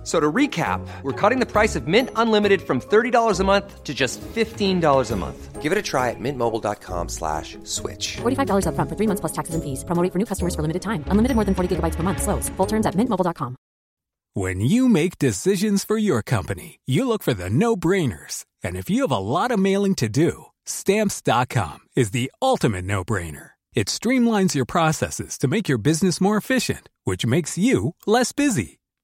F- So to recap, we're cutting the price of Mint Unlimited from $30 a month to just $15 a month. Give it a try at mintmobile.com slash switch. $45 upfront for three months plus taxes and fees. Promo rate for new customers for limited time. Unlimited more than 40 gigabytes per month. Slows. Full terms at mintmobile.com. When you make decisions for your company, you look for the no brainers. And if you have a lot of mailing to do, stamps.com is the ultimate no brainer. It streamlines your processes to make your business more efficient, which makes you less busy.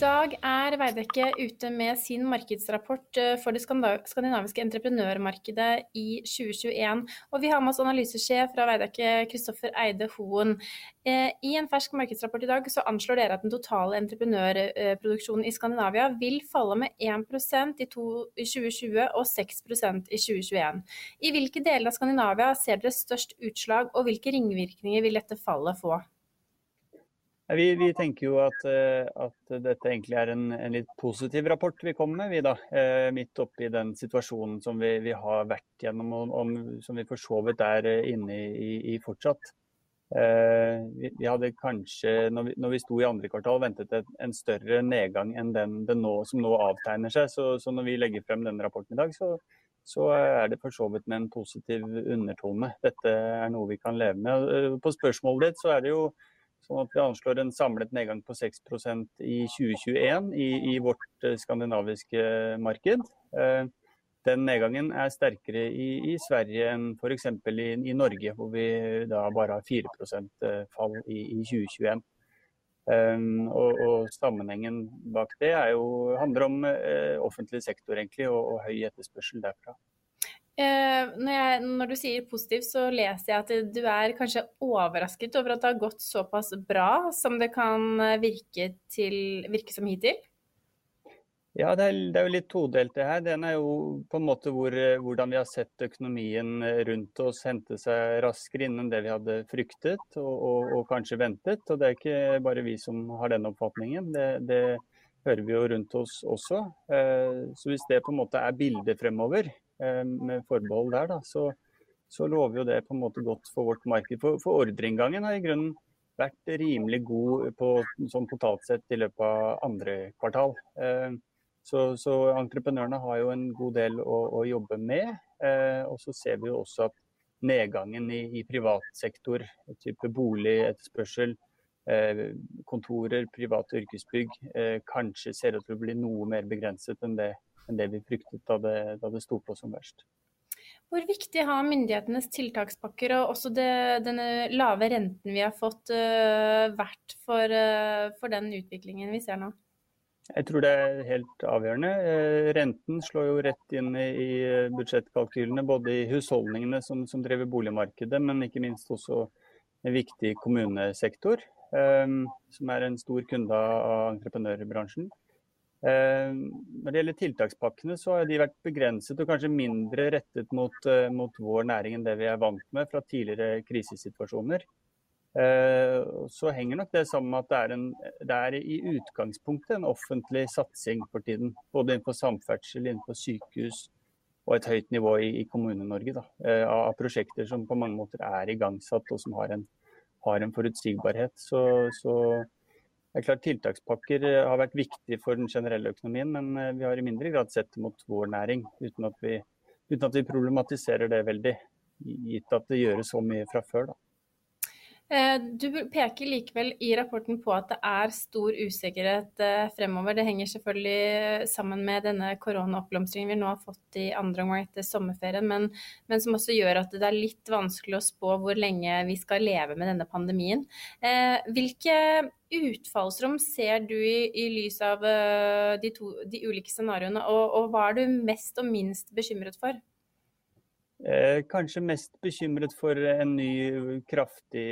Dag er Veidekke ute med sin markedsrapport eh, for det skandinaviske entreprenørmarkedet i 2021. Og vi har med oss analysesjef fra Veidekke, Kristoffer Eide Hoen. Eh, I en fersk markedsrapport i dag så anslår dere at den totale entreprenørproduksjonen i Skandinavia vil falle med 1 i, i 2020 og 6% i 2021. I hvilke deler av Skandinavia ser dere størst utslag, og hvilke ringvirkninger vil dette fallet få? Vi, vi tenker jo at, eh, at dette egentlig er en, en litt positiv rapport vi kommer med, vi da. Eh, midt oppi den situasjonen som vi, vi har vært gjennom, og, og som vi for så vidt er eh, inne i, i fortsatt. Vi, hadde kanskje, når vi, når vi sto i andre kvartal, ventet en, en større nedgang enn den, den nå, som nå avtegner seg. Så, så når vi legger frem denne rapporten i dag, så, så er det for så vidt med en positiv undertone. Dette er noe vi kan leve med. På spørsmålet ditt så er det jo Sånn at vi anslår en samlet nedgang på 6% i 2021 i, i vårt eh, skandinaviske marked. Eh, Den nedgangen er sterkere i, i Sverige enn f.eks. I, i Norge, hvor vi da bare har 4 eh, fall i, i 2021. Um, og, og sammenhengen bak det jo, handler om uh, offentlig sektor egentlig, og, og høy etterspørsel derfra. Eh, når, jeg, når du sier positivt, så leser jeg at du er kanskje overrasket over at det har gått såpass bra som det kan eh, virke, til, virke som hittil? Ja, det er, det er jo litt todelt det her. Det ene er jo på en måte hvor, eh, hvordan vi har sett økonomien rundt oss hente seg raskere inn enn det vi hadde fryktet og, og, og kanskje ventet. Og det er ikke bare vi som har den oppfatningen. Det, det hører vi jo rundt oss også. Så hvis det på en måte er bildet fremover, med forbehold der, da, så, så lover jo det på en måte godt for vårt marked. For, for ordreinngangen har i grunnen vært rimelig god på, sånn totalt sett i løpet av andre kvartal. Eh, så, så entreprenørene har jo en god del å, å jobbe med. Eh, og så ser vi jo også at nedgangen i, i privat sektor, type bolig, etterspørsel, eh, kontorer, private yrkesbygg, eh, kanskje ser ut til å bli noe mer begrenset enn det, enn det vi fryktet da det, da det sto på som verst. Hvor viktig har myndighetenes tiltakspakker og også det, denne lave renten vi har fått, uh, vært for, uh, for den utviklingen vi ser nå? Jeg tror det er helt avgjørende. Eh, Renten slår jo rett inn i i budsjettkalkylene, både i husholdningene som, som driver boligmarkedet, men ikke minst også en viktig kommunesektor, eh, som er en stor kunde av entreprenørbransjen. Eh, Når det gjelder tiltakspakkene, så har de vært begrenset og kanskje mindre rettet mot, eh, mot vår næring enn det vi er vant med fra tidligere krisesituasjoner. Eh, Så henger nok det sammen med at det er, en, det er i utgangspunktet en offentlig satsing for tiden. Både innenfor samferdsel, innenfor sykehus og et høyt nivå i, i Kommune-Norge. Av prosjekter som på mange måter er igangsatt og som har en, har en forutsigbarhet. Så, så det er klart Tiltakspakker eh, har vært viktig for den generelle økonomien, men eh, vi har i mindre grad sett det mot vår næring. Uten at vi uten at vi problematiserer det veldig, gitt at det gjøres så mye fra før. da. Eh, du peker likevel i rapporten på at det er stor usikkerhet eh, fremover. Det henger selvfølgelig sammen med denne koronaoppblomstringen vi nå har fått i andre omgang etter sommerferien, men, men, som også gjør at det er litt vanskelig å spå hvor lenge vi skal leve med denne pandemien. Eh, hvilke utfallsrom ser du i, i lys av de, to, de ulike scenarioene, og, og hva er du mest og minst bekymret for? Eh, kanskje mest bekymret for en ny kraftig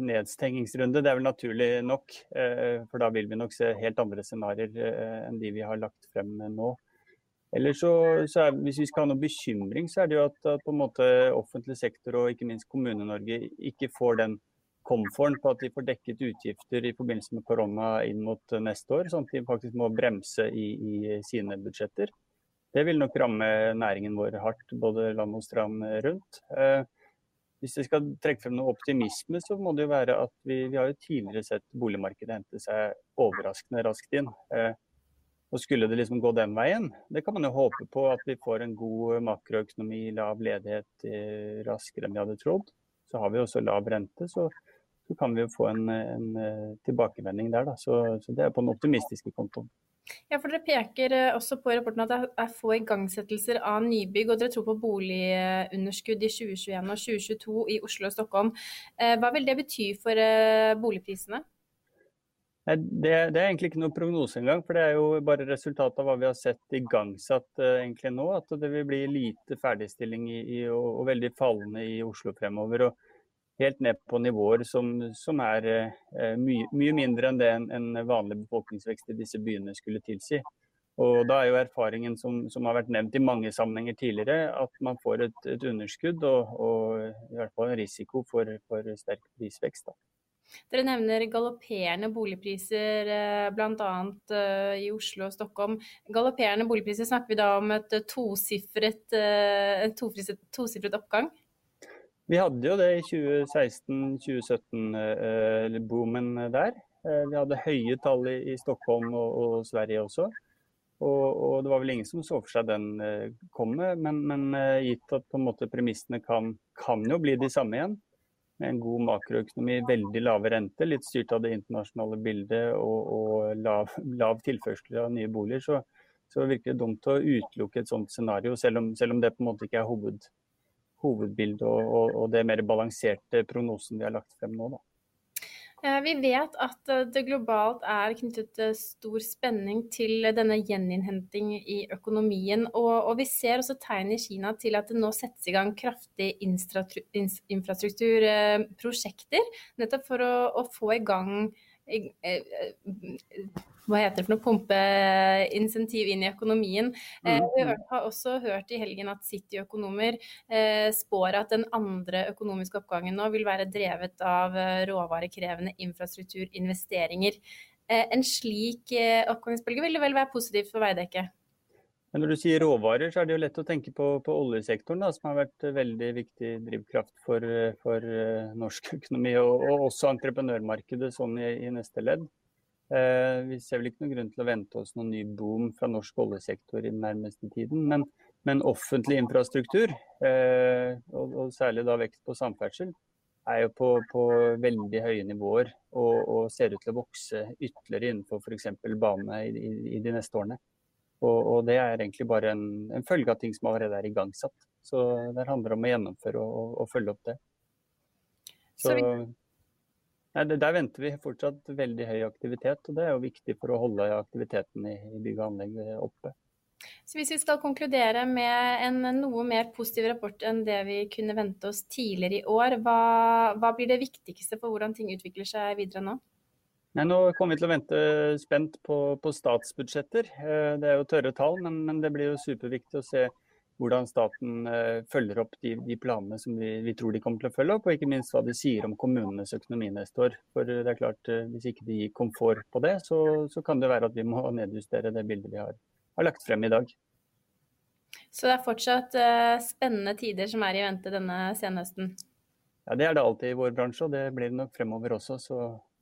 nedstengingsrunde. Det er vel naturlig nok, eh, for da vil vi nok se helt andre scenarioer eh, enn de vi har lagt frem nå. Eller så, så er, Hvis vi skal ha noe bekymring, så er det jo at, at på en måte offentlig sektor og ikke minst Kommune-Norge ikke får den komforten på at de får dekket utgifter i forbindelse med korona inn mot neste år, sånn at de faktisk må bremse i, i sine budsjetter. Det vil nok ramme næringen vår hardt, både land og strand rundt. Eh, hvis vi skal trekke frem noe optimisme, så må det jo være at vi, vi har jo tidligere sett boligmarkedet hente seg overraskende raskt inn. Eh, og Skulle det liksom gå den veien, det kan man jo håpe på at vi får en god makroøkonomi, lav ledighet eh, raskere enn vi hadde trodd. Så har vi også lav rente, så, så kan vi jo få en, en tilbakevending der. Da. Så, så det er på den optimistiske kontoen. Ja, for Dere peker eh, også på rapporten at det er få igangsettelser av nybygg, og dere tror på boligunderskudd i 2021 og 2022 i Oslo og Stockholm. Eh, hva vil det bety for eh, boligprisene? Det, det, er egentlig ikke noen prognose engang, for det er jo bare resultatet av hva vi har sett igangsatt egentlig nå. At det vil bli lite ferdigstilling i, i, og, og, veldig fallende i Oslo fremover. Og helt ned på nivåer som, som er eh, mye, mye, mindre enn det en, en, vanlig befolkningsvekst i disse byene skulle tilsi. Og Da er jo erfaringen som, som, har vært nevnt i mange sammenhenger tidligere, at man får et, et underskudd og, og, i hvert fall en risiko for, for sterk prisvekst. Da. Dere nevner galopperende boligpriser eh, bl.a. Eh, i Oslo og Stockholm. Galopperende boligpriser, snakker vi da om et tosifret, tosifret oppgang? Vi hadde jo det i 2016-2017-boomen eh, der. Eh, vi hadde høye tall i, Stockholm og, Sverige også. Og, det var vel ingen som så for seg den eh, komme, men, men gitt at på en måte premissene kan, kan, jo bli de samme igjen, med en god makroøkonomi, veldig lave renter, litt styrt av det internasjonale bildet og, og lav, lav, tilførsel av nye boliger, så, så virker det dumt å utelukke et sånt scenario, selv om, selv om det på en måte ikke er hoved, hovedbildet og, og, og, det mer balanserte prognosen vi har lagt frem nå. Da. Vi vet at eh, det globalt er knyttet eh, stor spenning til denne gjeninnhenting i økonomien. Og, og, vi ser også tegn i Kina til at det nå settes i gang kraftige infrastrukturprosjekter. Nettopp for å, å få i gang hva heter det for noe, pumpeinsentiv inn i økonomien. Eh, mm, vi har også hørt i helgen at City-økonomer eh, spår at den andre økonomiske oppgangen nå vil være drevet av eh, råvarekrevende infrastrukturinvesteringer. En slik oppgangsbølge vil vel være positivt for Veidekke? Men når du sier råvarer, så er det jo lett å tenke på, på oljesektoren, da, som har vært veldig viktig drivkraft for, for norsk økonomi, og, og også entreprenørmarkedet sånn i, i neste ledd. Eh, vi ser vel ikke noen grunn til å vente oss noen ny boom fra norsk oljesektor i den nærmeste tiden. Men, men offentlig infrastruktur, eh, og, og, særlig da vekst på samferdsel, er jo på, på veldig høye nivåer og, og, ser ut til å vokse ytterligere innenfor f.eks. bane i, i, i, de neste årene. Og, og, det er egentlig bare en, en, følge av ting som allerede er igangsatt. Så det handler om å gjennomføre og, og følge opp det. Så, vi Nei, Der venter vi fortsatt veldig høy aktivitet, og det er jo viktig for å holde aktiviteten i, bygg og anlegg oppe. Så Hvis vi skal konkludere med en noe mer positiv rapport enn det vi kunne vente oss tidligere i år, hva, hva blir det viktigste for hvordan ting utvikler seg videre nå? Nei, nå kommer vi til å vente spent på, på statsbudsjetter. Eh, det er jo tørre tall, men, men det blir jo superviktig å se hvordan staten eh, følger opp de, de planene som vi, vi, tror de kommer til å følge opp, og ikke minst hva de sier om kommunenes økonomi neste år. For det er klart, eh, Hvis ikke de gir komfort på det, så, så, kan det være at vi må nedjustere det bildet vi har, har, lagt frem i dag. Så det er fortsatt uh, spennende tider som er i vente denne senhøsten? Ja, Det er det alltid i vår bransje, og det blir det nok fremover også. Så